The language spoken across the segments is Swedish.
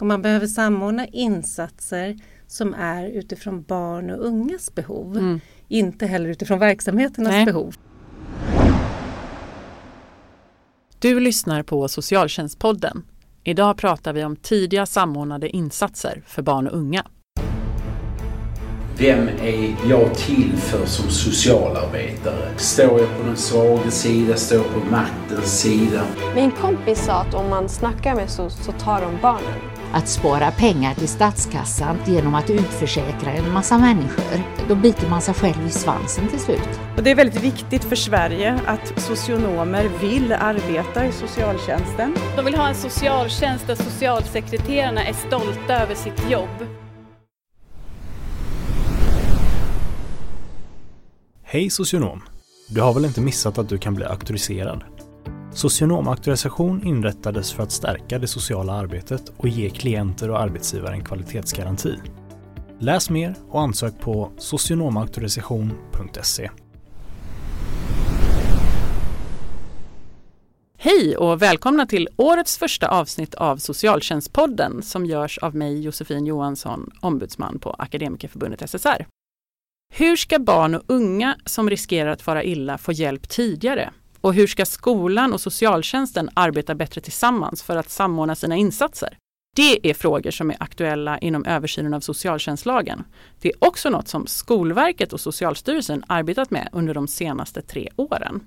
Och man behöver samordna insatser som är utifrån barn och ungas behov. Mm. Inte heller utifrån verksamheternas Nej. behov. Du lyssnar på Socialtjänstpodden. Idag pratar vi om tidiga samordnade insatser för barn och unga. Vem är jag till för som socialarbetare? Står jag på den svaga sida? Står jag på maktens sida? Min kompis sa att om man snackar med så, så tar de barnen. Att spara pengar till statskassan genom att utförsäkra en massa människor. Då biter man sig själv i svansen till slut. Och det är väldigt viktigt för Sverige att socionomer vill arbeta i socialtjänsten. De vill ha en socialtjänst där socialsekreterarna är stolta över sitt jobb. Hej socionom! Du har väl inte missat att du kan bli auktoriserad? Socionomauktorisation inrättades för att stärka det sociala arbetet och ge klienter och arbetsgivare en kvalitetsgaranti. Läs mer och ansök på socionomauktorisation.se. Hej och välkomna till årets första avsnitt av Socialtjänstpodden som görs av mig Josefin Johansson, ombudsman på Akademikerförbundet SSR. Hur ska barn och unga som riskerar att fara illa få hjälp tidigare? Och hur ska skolan och socialtjänsten arbeta bättre tillsammans för att samordna sina insatser? Det är frågor som är aktuella inom översynen av socialtjänstlagen. Det är också något som Skolverket och Socialstyrelsen arbetat med under de senaste tre åren.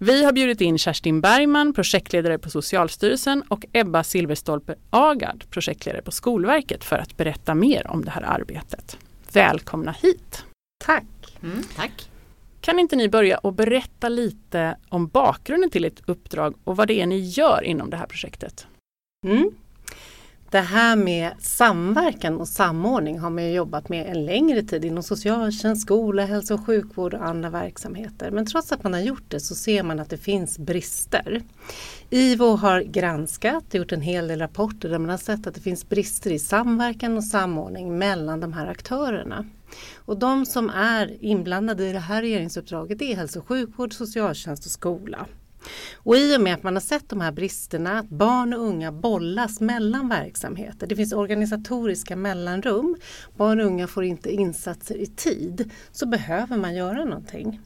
Vi har bjudit in Kerstin Bergman, projektledare på Socialstyrelsen och Ebba Silverstolpe Agard, projektledare på Skolverket för att berätta mer om det här arbetet. Välkomna hit! Tack! Mm, tack! Kan inte ni börja och berätta lite om bakgrunden till ert uppdrag och vad det är ni gör inom det här projektet? Mm. Det här med samverkan och samordning har man jobbat med en längre tid inom socialtjänst, skola, hälso och sjukvård och andra verksamheter. Men trots att man har gjort det så ser man att det finns brister. IVO har granskat, gjort en hel del rapporter där man har sett att det finns brister i samverkan och samordning mellan de här aktörerna. Och de som är inblandade i det här regeringsuppdraget är hälso och sjukvård, socialtjänst och skola. Och i och med att man har sett de här bristerna, att barn och unga bollas mellan verksamheter, det finns organisatoriska mellanrum, barn och unga får inte insatser i tid, så behöver man göra någonting.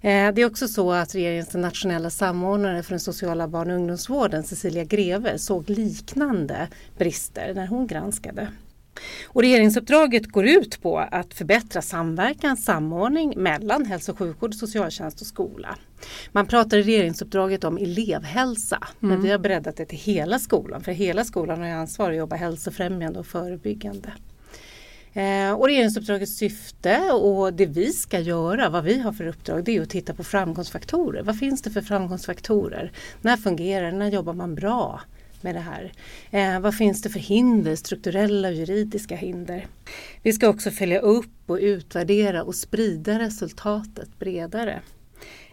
Eh, det är också så att regeringens nationella samordnare för den sociala barn och ungdomsvården, Cecilia Greve, såg liknande brister när hon granskade. Och regeringsuppdraget går ut på att förbättra samverkan, samordning mellan hälso och sjukvård, socialtjänst och skola. Man pratar i regeringsuppdraget om elevhälsa mm. men vi har breddat det till hela skolan för hela skolan har ansvar att jobba hälsofrämjande och förebyggande. Eh, och regeringsuppdragets syfte och det vi ska göra, vad vi har för uppdrag, det är att titta på framgångsfaktorer. Vad finns det för framgångsfaktorer? När fungerar det? När jobbar man bra? Med det här. Eh, vad finns det för hinder, strukturella och juridiska hinder? Vi ska också följa upp och utvärdera och sprida resultatet bredare.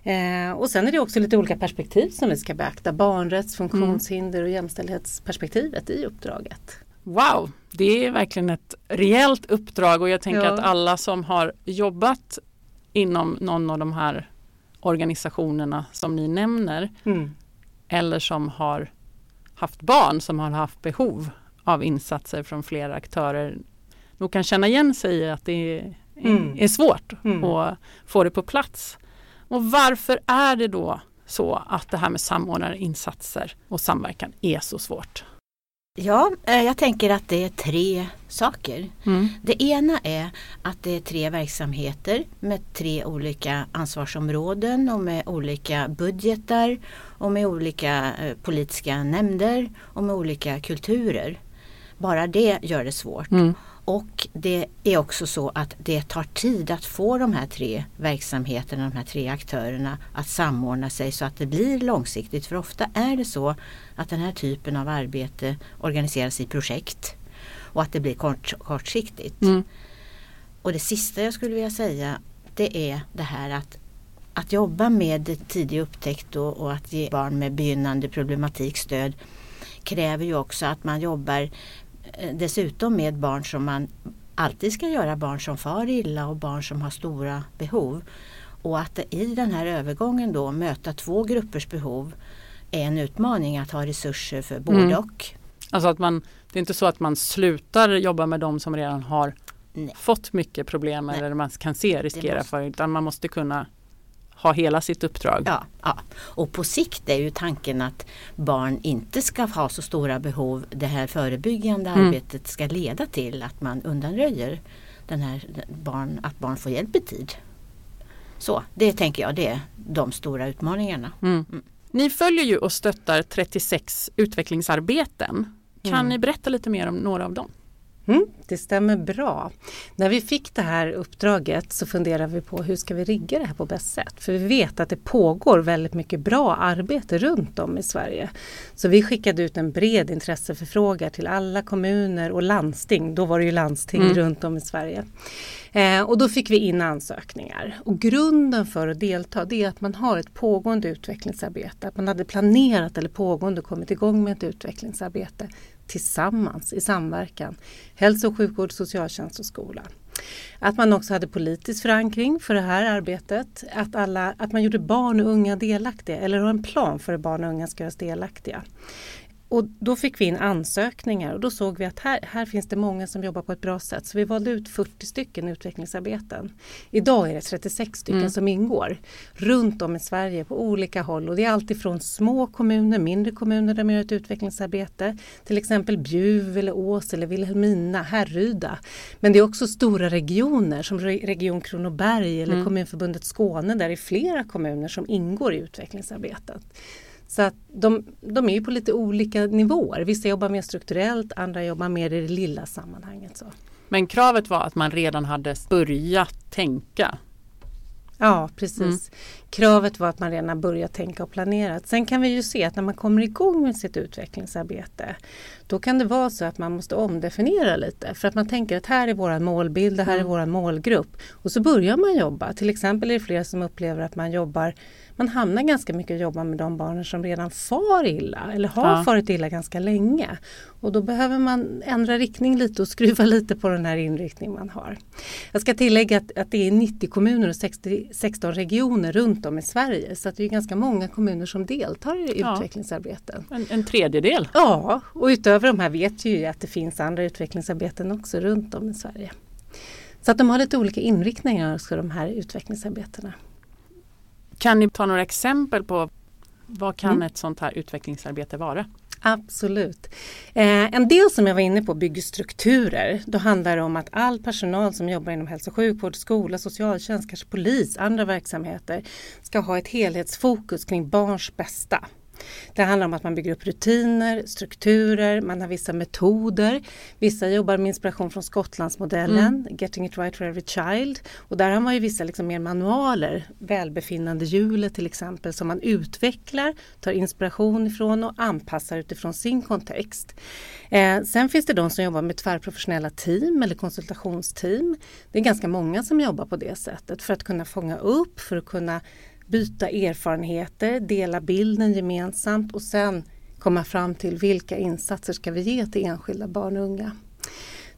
Eh, och sen är det också lite olika perspektiv som vi ska beakta. Barnrätts, funktionshinder och jämställdhetsperspektivet i uppdraget. Wow, det är verkligen ett rejält uppdrag och jag tänker ja. att alla som har jobbat inom någon av de här organisationerna som ni nämner mm. eller som har haft barn som har haft behov av insatser från flera aktörer nog kan känna igen sig i att det är, mm. är svårt mm. att få det på plats. Och varför är det då så att det här med samordnade insatser och samverkan är så svårt? Ja, eh, jag tänker att det är tre saker. Mm. Det ena är att det är tre verksamheter med tre olika ansvarsområden och med olika budgetar och med olika eh, politiska nämnder och med olika kulturer. Bara det gör det svårt. Mm. Och det är också så att det tar tid att få de här tre verksamheterna, de här tre aktörerna att samordna sig så att det blir långsiktigt. För ofta är det så att den här typen av arbete organiseras i projekt och att det blir kort, kortsiktigt. Mm. Och det sista jag skulle vilja säga det är det här att att jobba med tidig upptäckt och, och att ge barn med begynnande problematik stöd kräver ju också att man jobbar dessutom med barn som man alltid ska göra, barn som far illa och barn som har stora behov. Och att i den här övergången då möta två gruppers behov är en utmaning att ha resurser för både mm. och. Alltså att man Det är inte så att man slutar jobba med de som redan har Nej. fått mycket problem Nej. eller man kan se riskera måste- för utan man måste kunna ha hela sitt uppdrag. Ja, ja, och på sikt är ju tanken att barn inte ska ha så stora behov. Det här förebyggande Mm. arbetet ska leda till att man undanröjer den här barn, att barn får hjälp i tid. Så, det tänker jag det är de stora utmaningarna. Mm. Ni följer ju och stöttar 36 utvecklingsarbeten. Kan Mm. ni berätta lite mer om några av dem? Mm, det stämmer bra. När vi fick det här uppdraget så funderade vi på hur ska vi rigga det här på bäst sätt? För vi vet att det pågår väldigt mycket bra arbete runt om i Sverige. Så vi skickade ut en bred intresseförfrågan till alla kommuner och landsting, då var det ju landsting Mm. runt om i Sverige. Eh, och då fick vi in ansökningar. Och grunden för att delta det är att man har ett pågående utvecklingsarbete. Att man hade planerat eller pågående kommit igång med ett utvecklingsarbete tillsammans i samverkan. Hälso och sjukvård, socialtjänst och skola. Att man också hade politisk förankring för det här arbetet. Att, alla, att man gjorde barn och unga delaktiga eller har en plan för hur barn och unga ska göras delaktiga. Och då fick vi in ansökningar och då såg vi att här, här finns det många som jobbar på ett bra sätt. Så vi valde ut 40 stycken utvecklingsarbeten. Idag är det 36 stycken Mm. som ingår runt om i Sverige på olika håll. Och det är alltifrån små kommuner, mindre kommuner där man gör ett utvecklingsarbete. Till exempel Bjuv, eller Ås, eller Vilhelmina, Härryda. Men det är också stora regioner som Re- Region Kronoberg eller Mm. Kommunförbundet Skåne där det är flera kommuner som ingår i utvecklingsarbetet. Så att de, de är ju på lite olika nivåer. Vissa jobbar mer strukturellt, andra jobbar mer i det lilla sammanhanget. Så. Men kravet var att man redan hade börjat tänka. Ja, precis. Mm. Kravet var att man redan börjat tänka och planera. Sen kan vi ju se att när man kommer igång med sitt utvecklingsarbete då kan det vara så att man måste omdefiniera lite för att man tänker att här är våran målbild, det här är Mm. våran målgrupp. Och så börjar man jobba. Till exempel är det flera som upplever att man jobbar man hamnar ganska mycket och jobbar med de barnen som redan far illa eller har Ja. farit illa ganska länge. Och då behöver man ändra riktning lite och skruva lite på den här inriktningen man har. Jag ska tillägga att, att det är 90 kommuner och 60, 16 regioner runt om i Sverige så att det är ganska många kommuner som deltar i Ja. utvecklingsarbeten. En, en tredjedel. Ja, och utöver de här vet vi ju att det finns andra utvecklingsarbeten också runt om i Sverige. Så att de har lite olika inriktningar också de här utvecklingsarbetena. Kan ni ta några exempel på vad kan Mm. ett sånt här utvecklingsarbete vara? Absolut. Eh, en del som jag var inne på bygger strukturer. Då handlar det om att all personal som jobbar inom hälso och sjukvård, skola, socialtjänst, kanske polis, andra verksamheter ska ha ett helhetsfokus kring barns bästa. Det handlar om att man bygger upp rutiner, strukturer, man har vissa metoder. Vissa jobbar med inspiration från Skottlandsmodellen, Getting it right for every child. Och där har man ju vissa liksom mer manualer, välbefinnande hjulet till exempel, som man utvecklar, tar inspiration ifrån och anpassar utifrån sin kontext. Eh, sen finns det de som jobbar med tvärprofessionella team eller konsultationsteam. Det är ganska många som jobbar på det sättet för att kunna fånga upp, för att kunna byta erfarenheter, dela bilden gemensamt och sen komma fram till vilka insatser ska vi ge till enskilda barn och unga.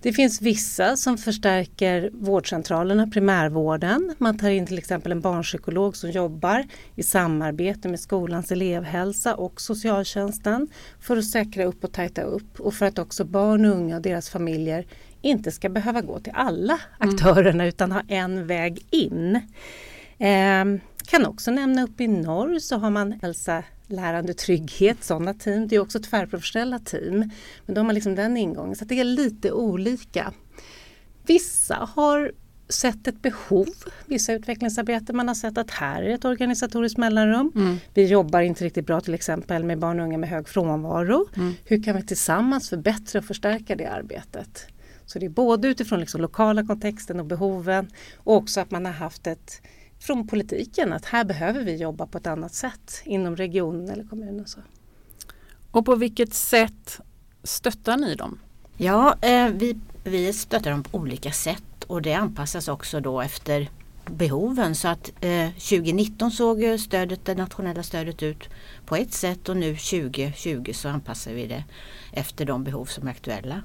Det finns vissa som förstärker vårdcentralerna, primärvården. Man tar in till exempel en barnpsykolog som jobbar i samarbete med skolans elevhälsa och socialtjänsten för att säkra upp och tajta upp och för att också barn och unga och deras familjer inte ska behöva gå till alla aktörerna utan ha en väg in. Ehm, kan också nämna uppe i norr så har man hälsa, lärande, trygghet, sådana team. Det är också tvärprofessionella team. Men de har liksom den ingången så det är lite olika. Vissa har sett ett behov, vissa utvecklingsarbeten. Man har sett att här är ett organisatoriskt mellanrum. Mm. Vi jobbar inte riktigt bra till exempel med barn och unga med hög frånvaro. Mm. Hur kan vi tillsammans förbättra och förstärka det arbetet? Så det är både utifrån liksom lokala kontexten och behoven och också att man har haft ett från politiken att här behöver vi jobba på ett annat sätt inom regionen eller kommunen. Så. Och på vilket sätt stöttar ni dem? Ja, eh, vi, vi stöttar dem på olika sätt och det anpassas också då efter behoven. Så att eh, 2019 såg stödet, det nationella stödet ut på ett sätt och nu 2020 så anpassar vi det efter de behov som är aktuella.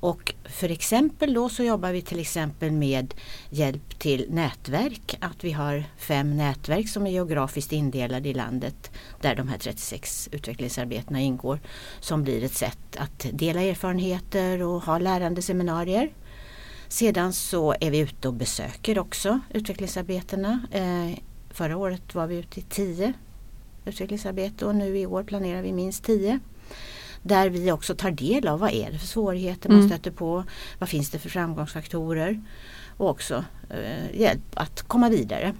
Och för exempel då så jobbar vi till exempel med hjälp till nätverk. Att vi har fem nätverk som är geografiskt indelade i landet där de här 36 utvecklingsarbetena ingår. Som blir ett sätt att dela erfarenheter och ha lärande seminarier. Sedan så är vi ute och besöker också utvecklingsarbetena. Eh, förra året var vi ute i tio utvecklingsarbete och nu i år planerar vi minst tio. Där vi också tar del av vad är det för svårigheter man Mm. stöter på. Vad finns det för framgångsfaktorer. Och också eh, hjälp att komma vidare.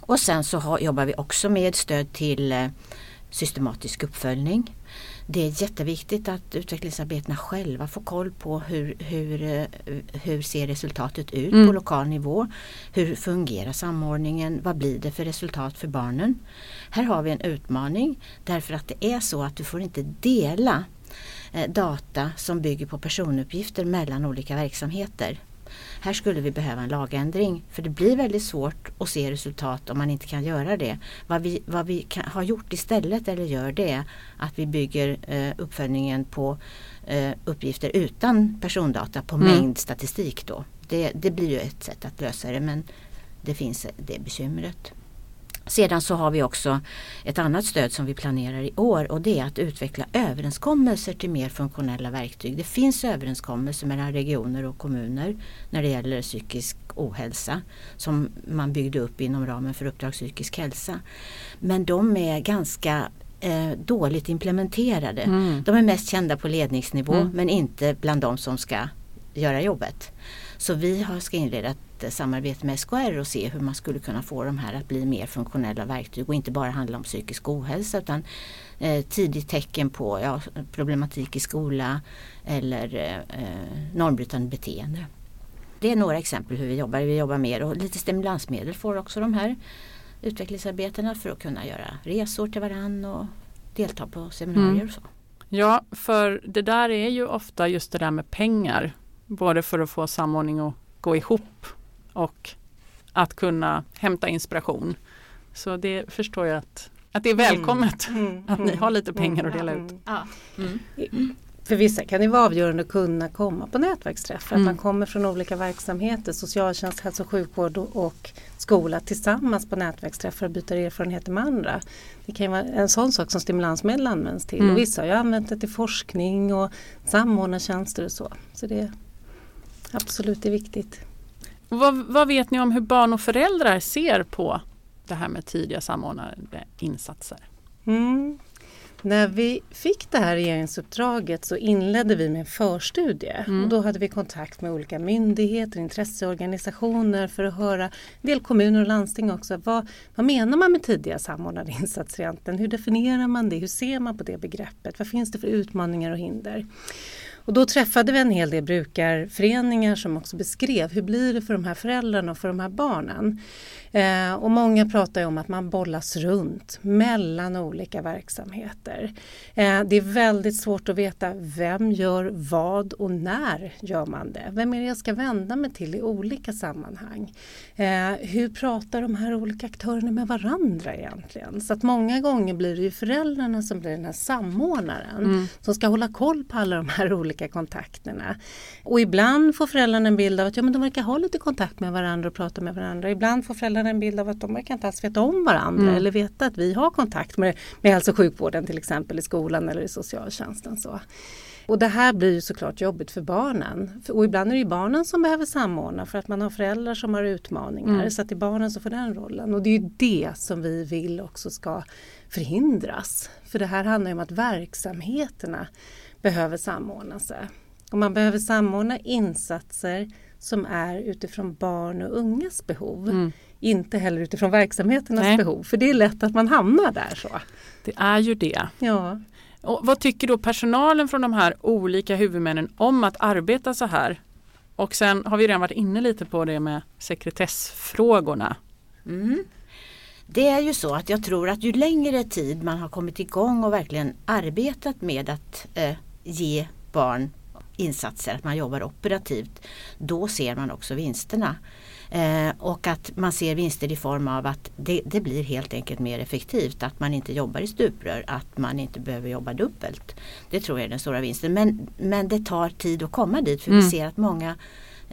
Och sen så har, jobbar vi också med stöd till eh, systematisk uppföljning. Det är jätteviktigt att utvecklingsarbetena själva får koll på hur, hur, eh, hur ser resultatet ut Mm. på lokal nivå. Hur fungerar samordningen? Vad blir det för resultat för barnen? Här har vi en utmaning därför att det är så att du får inte dela eh, data som bygger på personuppgifter mellan olika verksamheter. Här skulle vi behöva en lagändring för det blir väldigt svårt att se resultat om man inte kan göra det. Vad vi, vad vi kan, har gjort istället eller gör det är att vi bygger eh, uppföljningen på eh, uppgifter utan persondata på Mm. mängdstatistik då. Det, det blir ju ett sätt att lösa det men det finns det bekymret. Sedan så har vi också ett annat stöd som vi planerar i år och det är att utveckla överenskommelser till mer funktionella verktyg. Det finns överenskommelser mellan regioner och kommuner när det gäller psykisk ohälsa som man byggde upp inom ramen för Uppdrag psykisk hälsa. Men de är ganska eh, dåligt implementerade. Mm. De är mest kända på ledningsnivå Mm. men inte bland de som ska göra jobbet. Så vi har, ska inleda ett eh, samarbete med SKR och se hur man skulle kunna få de här att bli mer funktionella verktyg och inte bara handla om psykisk ohälsa utan eh, tidigt tecken på ja, problematik i skola eller eh, normbrytande beteende. Det är några exempel hur vi jobbar. Vi jobbar mer och lite stimulansmedel får också de här utvecklingsarbetena för att kunna göra resor till varann och delta på seminarier Mm. och så. Ja, för det där är ju ofta just det där med pengar. Både för att få samordning att gå ihop och att kunna hämta inspiration. Så det förstår jag att, att det är välkommet Mm, att ni mm, har lite pengar att mm, dela mm. ut. Ja. För vissa kan det vara avgörande att kunna komma på nätverksträffar. Mm. Att man kommer från olika verksamheter, socialtjänst, hälso och sjukvård och, skola tillsammans på nätverksträffar och byter erfarenheter med andra. Det kan ju vara en sån sak som stimulansmedel används till. Mm. Och vissa har ju använt det till forskning och samordna tjänster och så. Så det absolut det är viktigt. Vad, vad vet ni om hur barn och föräldrar ser på det här med tidiga samordnade insatser? Mm. När vi fick det här regeringsuppdraget så inledde vi med en förstudie. Mm. Och då hade vi kontakt med olika myndigheter, intresseorganisationer för att höra, en del kommuner och landsting också, vad, vad menar man med tidiga samordnade insatser egentligen? Hur definierar man det? Hur ser man på det begreppet? Vad finns det för utmaningar och hinder? Och då träffade vi en hel del brukarföreningar som också beskrev hur blir det för de här föräldrarna och för de här barnen. Eh, och många pratar ju om att man bollas runt mellan olika verksamheter. Eh, det är väldigt svårt att veta vem gör vad och när gör man det. Vem är det jag ska vända mig till i olika sammanhang? Eh, hur pratar de här olika aktörerna med varandra egentligen? Så att många gånger blir det ju föräldrarna som blir den här samordnaren Mm. som ska hålla koll på alla de här olika kontakterna. Och ibland får föräldrarna en bild av att ja, men de verkar ha lite kontakt med varandra och prata med varandra. Ibland får föräldrarna en bild av att de verkar inte alls veta om varandra Mm. eller veta att vi har kontakt med, med hälso och sjukvården till exempel i skolan eller i socialtjänsten. Så. Och det här blir ju såklart jobbigt för barnen. Och ibland är det barnen som behöver samordna för att man har föräldrar som har utmaningar. Mm. Så att det är barnen som får den rollen. Och det är ju det som vi vill också ska förhindras. För det här handlar ju om att verksamheterna behöver samordna sig. Och man behöver samordna insatser som är utifrån barn och ungas behov. Mm. Inte heller utifrån verksamheternas Nej. behov. För det är lätt att man hamnar där så. Det är ju det. Ja. Och vad tycker då personalen från de här olika huvudmännen om att arbeta så här? Och sen har vi redan varit inne lite på det med sekretessfrågorna. Mm. Det är ju så att jag tror att ju längre tid man har kommit igång och verkligen arbetat med att eh, ge barn insatser, att man jobbar operativt, då ser man också vinsterna. Eh, och att man ser vinster i form av att det, det, blir helt enkelt mer effektivt. Att man inte jobbar i stuprör, att man inte behöver jobba dubbelt. Det tror jag är den stora vinsten. Men, men det tar tid att komma dit för mm. vi ser att många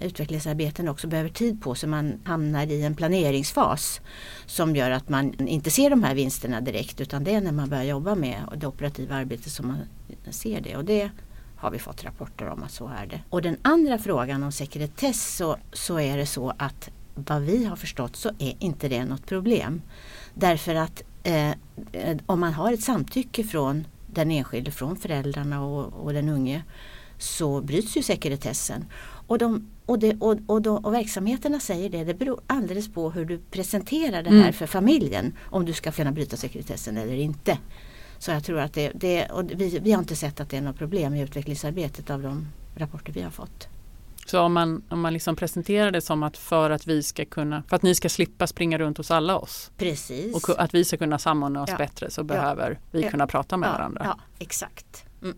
utvecklingsarbeten också behöver tid på sig. Man hamnar i en planeringsfas som gör att man inte ser de här vinsterna direkt utan det är när man börjar jobba med det operativa arbetet som man ser det. Och det har vi fått rapporter om att så är det. Och den andra frågan om sekretess så, så är det så att vad vi har förstått så är inte det något problem. Därför att eh, om man har ett samtycke från den enskilde, från föräldrarna och, och den unge så bryts ju sekretessen. Och, de, och, det, och, och, då, och, verksamheterna säger det, det beror alldeles på hur du presenterar det här mm. för familjen. Om du ska kunna bryta sekretessen eller inte. Så jag tror att det, det och vi, vi har inte sett att det är något problem i utvecklingsarbetet av de rapporter vi har fått. Så om man, om man liksom presenterar det som att för att vi ska kunna, för att ni ska slippa springa runt hos alla oss. Precis. Och att vi ska kunna samordna oss ja. bättre så behöver ja. vi kunna prata med ja. varandra. Ja, exakt. Mm.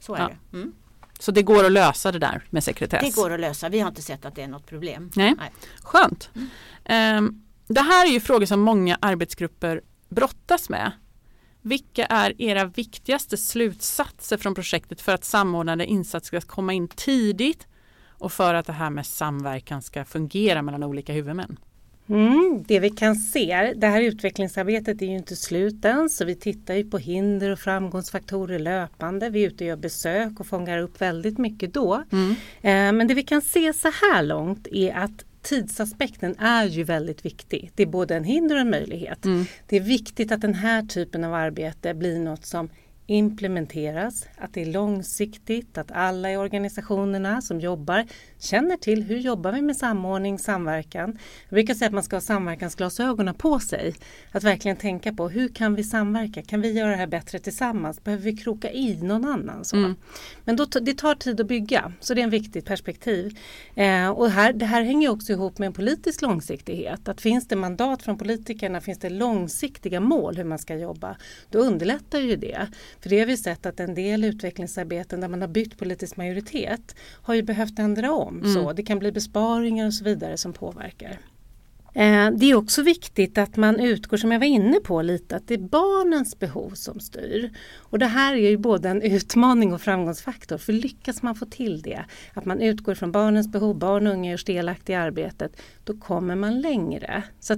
Så är det. Mm. Så det går att lösa det där med sekretess? Det går att lösa. Vi har inte sett att det är något problem. Nej. Nej. Skönt. Mm. Det här är ju frågor som många arbetsgrupper brottas med. Vilka är era viktigaste slutsatser från projektet för att samordnade insatser ska komma in tidigt och för att det här med samverkan ska fungera mellan olika huvudmän? Mm, det vi kan se, det här utvecklingsarbetet är ju inte slut än så vi tittar ju på hinder och framgångsfaktorer löpande. Vi är ute och gör besök och fångar upp väldigt mycket då. Mm. Eh, men det vi kan se så här långt är att tidsaspekten är ju väldigt viktig. Det är både en hinder och en möjlighet. Mm. Det är viktigt att den här typen av arbete blir något som implementeras, att det är långsiktigt, att alla i organisationerna som jobbar känner till hur jobbar vi med samordning, samverkan. Jag brukar säga att man ska ha samverkansglasögonen på sig. Att verkligen tänka på hur kan vi samverka? Kan vi göra det här bättre tillsammans? Behöver vi kroka i någon annan? Så. Mm. Men då, det tar tid att bygga, så det är en viktigt perspektiv. Eh, och här, det här hänger också ihop med en politisk långsiktighet. Att finns det mandat från politikerna, finns det långsiktiga mål hur man ska jobba, då underlättar ju det. För det har vi sett att en del utvecklingsarbeten där man har bytt politisk majoritet har ju behövt ändra om. Mm. Så det kan bli besparingar och så vidare som påverkar. Eh, det är också viktigt att man utgår, som jag var inne på lite, att det är barnens behov som styr. Och det här är ju både en utmaning och framgångsfaktor, för lyckas man få till det, att man utgår från barnens behov, barn och unga görs delaktiga i arbetet, då kommer man längre. Så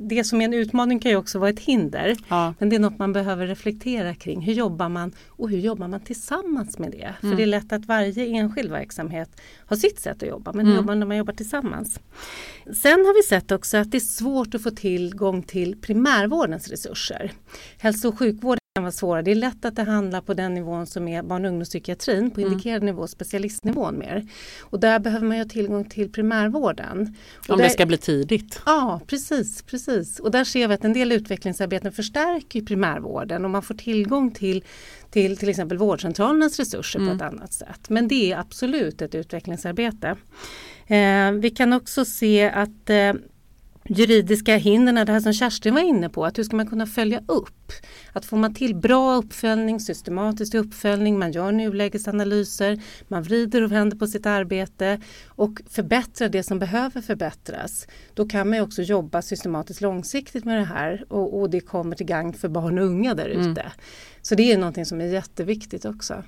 det som är en utmaning kan ju också vara ett hinder. Ja. Men det är något man behöver reflektera kring. Hur jobbar man och hur jobbar man tillsammans med det? För mm. det är lätt att varje enskild verksamhet har sitt sätt att jobba. Men mm. hur jobbar man när man jobbar tillsammans? Sen har vi sett också att det är svårt att få tillgång till primärvårdens resurser. Hälso och sjukvård kan vara svåra. Det är lätt att det handlar på den nivån som är barn och ungdomspsykiatrin, på mm. indikerad mm. nivå, specialistnivån mer. Och där behöver man ha tillgång till primärvården. Och Om där, det ska bli tidigt? Ja, precis, precis. Och där ser vi att en del utvecklingsarbeten förstärker primärvården och man får tillgång till till till exempel vårdcentralernas resurser mm. på ett annat sätt. Men det är absolut ett utvecklingsarbete. Eh, vi kan också se att eh, juridiska hindren, det här som Kerstin var inne på, att hur ska man kunna följa upp? Att får man till bra uppföljning, systematisk uppföljning, man gör nulägesanalyser, man vrider och vänder på sitt arbete och förbättrar det som behöver förbättras. Då kan man också jobba systematiskt långsiktigt med det här och, och det kommer till gagn för barn och unga där ute. Mm. Så det är någonting som är jätteviktigt också.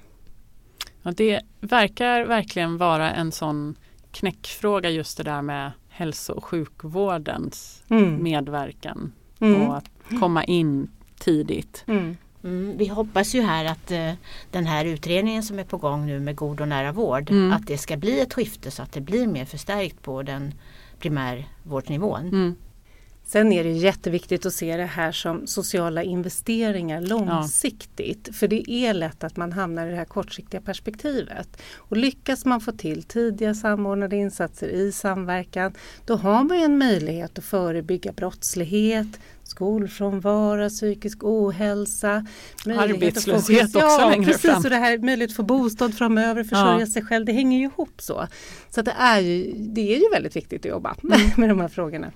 Ja, det verkar verkligen vara en sån knäckfråga just det där med hälso och sjukvårdens mm. medverkan mm. och att komma in tidigt. Mm. Mm, vi hoppas ju här att uh, den här utredningen som är på gång nu med god och nära vård mm. att det ska bli ett skifte så att det blir mer förstärkt på den primärvårdsnivån. Mm. Sen är det jätteviktigt att se det här som sociala investeringar långsiktigt. Ja. För det är lätt att man hamnar i det här kortsiktiga perspektivet. Och lyckas man få till tidiga samordnade insatser i samverkan då har man en möjlighet att förebygga brottslighet, skolfrånvaro, psykisk ohälsa. Arbetslöshet också ja, längre precis, fram. Och det här möjlighet att få bostad framöver, försörja ja. sig själv. Det hänger ju ihop så. Så det, är ju, det är ju väldigt viktigt att jobba med, med de här frågorna.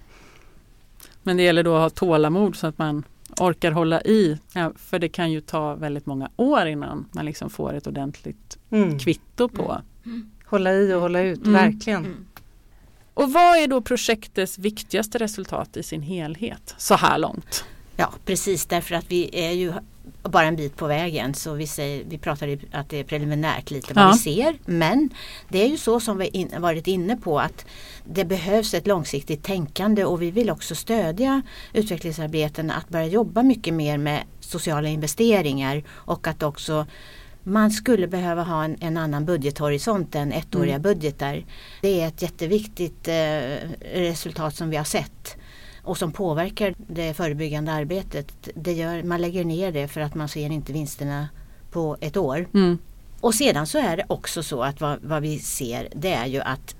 Men det gäller då att ha tålamod så att man orkar hålla i. Ja, för det kan ju ta väldigt många år innan man liksom får ett ordentligt Mm. kvitto på. Hålla i och hålla ut, Mm. verkligen. Och vad är då projektets viktigaste resultat i sin helhet så här långt? Ja, precis därför att vi är ju bara en bit på vägen så vi, säger, vi pratar att det är preliminärt lite vad Ja. vi ser. Men det är ju så som vi in, varit inne på att det behövs ett långsiktigt tänkande och vi vill också stödja utvecklingsarbeten att börja jobba mycket mer med sociala investeringar och att också man skulle behöva ha en, en annan budgethorisont än ettåriga Mm. budgetar. Det är ett jätteviktigt eh, resultat som vi har sett och som påverkar det förebyggande arbetet. Det gör, man lägger ner det för att man ser inte vinsterna på ett år. Mm. Och sedan så är det också så att vad, vad vi ser det är ju att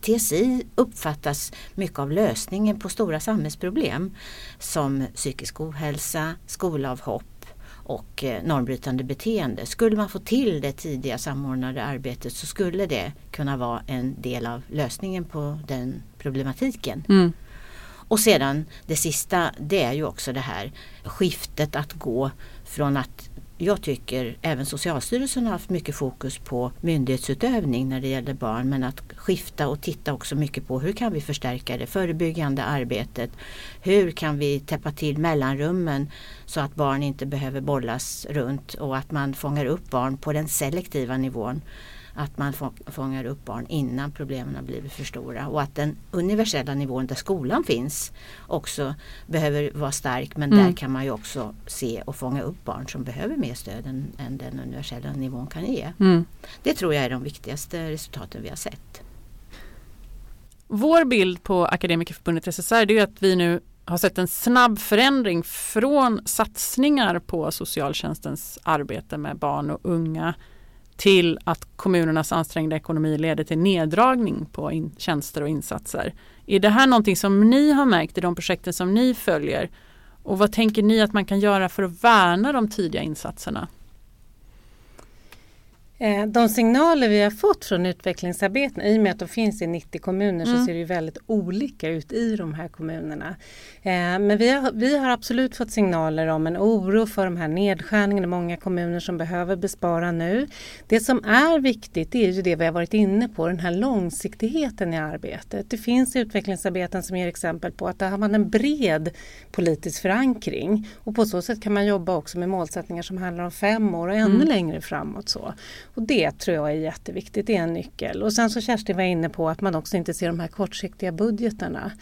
TSI uppfattas mycket av lösningen på stora samhällsproblem som psykisk ohälsa, skolavhopp och eh, normbrytande beteende. Skulle man få till det tidiga samordnade arbetet så skulle det kunna vara en del av lösningen på den problematiken. Mm. Och sedan det sista det är ju också det här skiftet att gå från att jag tycker även Socialstyrelsen har haft mycket fokus på myndighetsutövning när det gäller barn men att skifta och titta också mycket på hur kan vi förstärka det förebyggande arbetet. Hur kan vi täppa till mellanrummen så att barn inte behöver bollas runt och att man fångar upp barn på den selektiva nivån att man få- fångar upp barn innan problemen har blivit för stora och att den universella nivån där skolan finns också behöver vara stark men Mm. där kan man ju också se och fånga upp barn som behöver mer stöd än, än den universella nivån kan ge. Mm. Det tror jag är de viktigaste resultaten vi har sett. Vår bild på Akademikerförbundet SSR det är att vi nu har sett en snabb förändring från satsningar på socialtjänstens arbete med barn och unga till att kommunernas ansträngda ekonomi leder till neddragning på in- tjänster och insatser. Är det här någonting som ni har märkt i de projekten som ni följer? Och vad tänker ni att man kan göra för att värna de tidiga insatserna? Eh, De signaler vi har fått från utvecklingsarbeten, i och med att de finns i 90 kommuner så Mm. ser det väldigt olika ut i de här kommunerna. Eh, Men vi har, vi har absolut fått signaler om en oro för de här nedskärningarna, många kommuner som behöver bespara nu. Det som är viktigt är ju det vi har varit inne på, den här långsiktigheten i arbetet. Det finns utvecklingsarbeten som ger exempel på att där har man en bred politisk förankring och på så sätt kan man jobba också med målsättningar som handlar om fem år och ännu Mm. längre framåt. Så. Och det tror jag är jätteviktigt, det är en nyckel. Och sen så Kerstin var inne på att man också inte ser de här kortsiktiga budgetarna.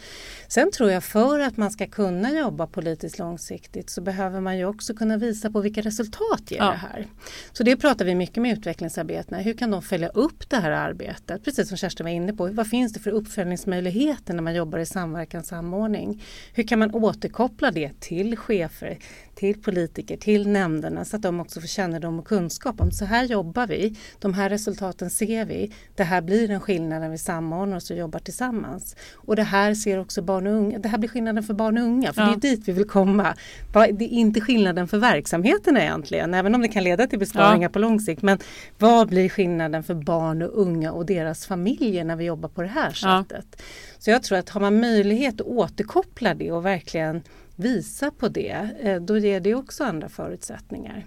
Sen tror jag för att man ska kunna jobba politiskt långsiktigt så behöver man ju också kunna visa på vilka resultat ger Ja. det här. Så det pratar vi mycket med utvecklingsarbetena. Hur kan de följa upp det här arbetet? Precis som Kerstin var inne på. Vad finns det för uppföljningsmöjligheter när man jobbar i samverkan samordning? Hur kan man återkoppla det till chefer, till politiker, till nämnderna så att de också får kännedom och kunskap om så här jobbar vi. De här resultaten ser vi. Det här blir en skillnad när vi samordnar oss och jobbar tillsammans. Och det här ser också barn och unga. Det här blir skillnaden för barn och unga. För Ja. det är dit vi vill komma. Det är inte skillnaden för verksamheten egentligen. Även om det kan leda till besparingar på lång sikt. Men vad blir skillnaden för barn och unga och deras familjer när vi jobbar på det här Ja. sättet? Så jag tror att har man möjlighet att återkoppla det och verkligen visa på det, eh, då ger det också andra förutsättningar.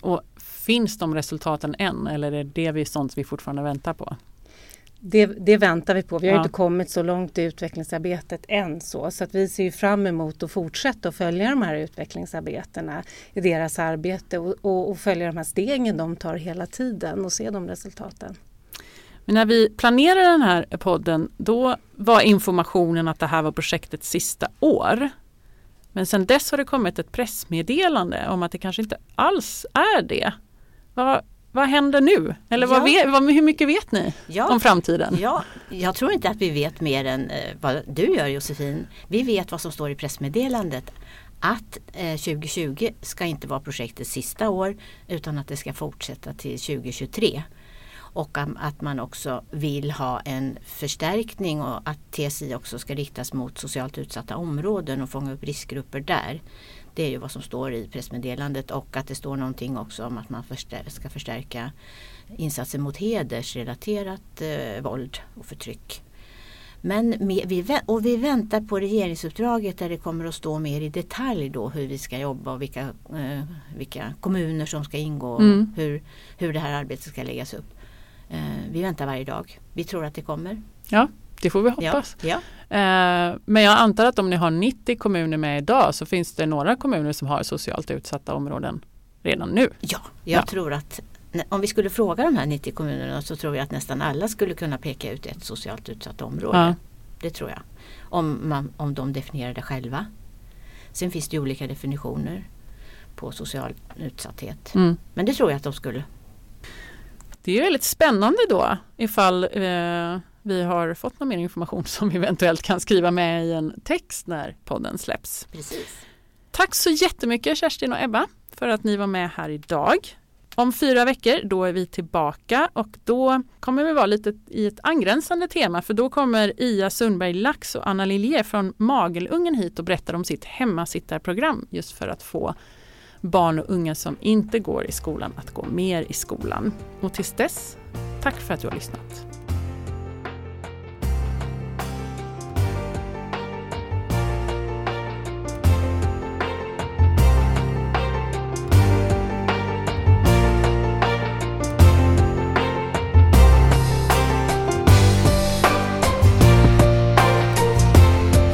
Och finns de resultaten än eller är det vi sånt vi fortfarande väntar på? Det, det väntar vi på. Vi har Ja. inte kommit så långt i utvecklingsarbetet än så. Så att vi ser ju fram emot att fortsätta att följa de här utvecklingsarbetena i deras arbete och, och, och följa de här stegen de tar hela tiden och se de resultaten. Men när vi planerade den här podden då var informationen att det här var projektets sista år. Men sen dess har det kommit ett pressmeddelande om att det kanske inte alls är det. Vad, vad händer nu? Eller vad Ja. vet, vad, hur mycket vet ni Ja. om framtiden? Ja, jag tror inte att vi vet mer än eh, vad du gör Josefin. Vi vet vad som står i pressmeddelandet. Att eh, 2020 ska inte vara projektets sista år utan att det ska fortsätta till 2023. Och att man också vill ha en förstärkning och att TSI också ska riktas mot socialt utsatta områden och fånga upp riskgrupper där. Det är ju vad som står i pressmeddelandet och att det står någonting också om att man ska förstärka insatser mot hedersrelaterat eh, våld och förtryck. Men vi, och vi väntar på regeringsuppdraget där det kommer att stå mer i detalj då hur vi ska jobba och vilka, eh, vilka kommuner som ska ingå och Mm. hur, hur det här arbetet ska läggas upp. Eh, vi väntar varje dag. Vi tror att det kommer. Ja, det får vi Ja, hoppas. ja. Eh, men jag antar att om ni har 90 kommuner med idag så finns det några kommuner som har socialt utsatta områden redan nu. ja jag Ja. tror att om vi skulle fråga de här 90 kommunerna så tror jag att nästan alla skulle kunna peka ut ett socialt utsatt område. Ja. Det tror jag. Om, man, om de definierar det själva. Sen finns det olika definitioner på social utsatthet. Mm. Men det tror jag att de skulle. Det är ju väldigt spännande då ifall eh, vi har fått någon mer information som vi eventuellt kan skriva med i en text när podden släpps. Precis. Tack så jättemycket Kerstin och Ebba för att ni var med här idag. Om fyra veckor då är vi tillbaka och då kommer vi vara lite i ett angränsande tema för då kommer Ia Sundberg Lax och Anna Lilje från Magelungen hit och berättar om sitt hemmasittarprogram just för att få barn och unga som inte går i skolan att gå mer i skolan. Och tills dess, tack för att du har lyssnat.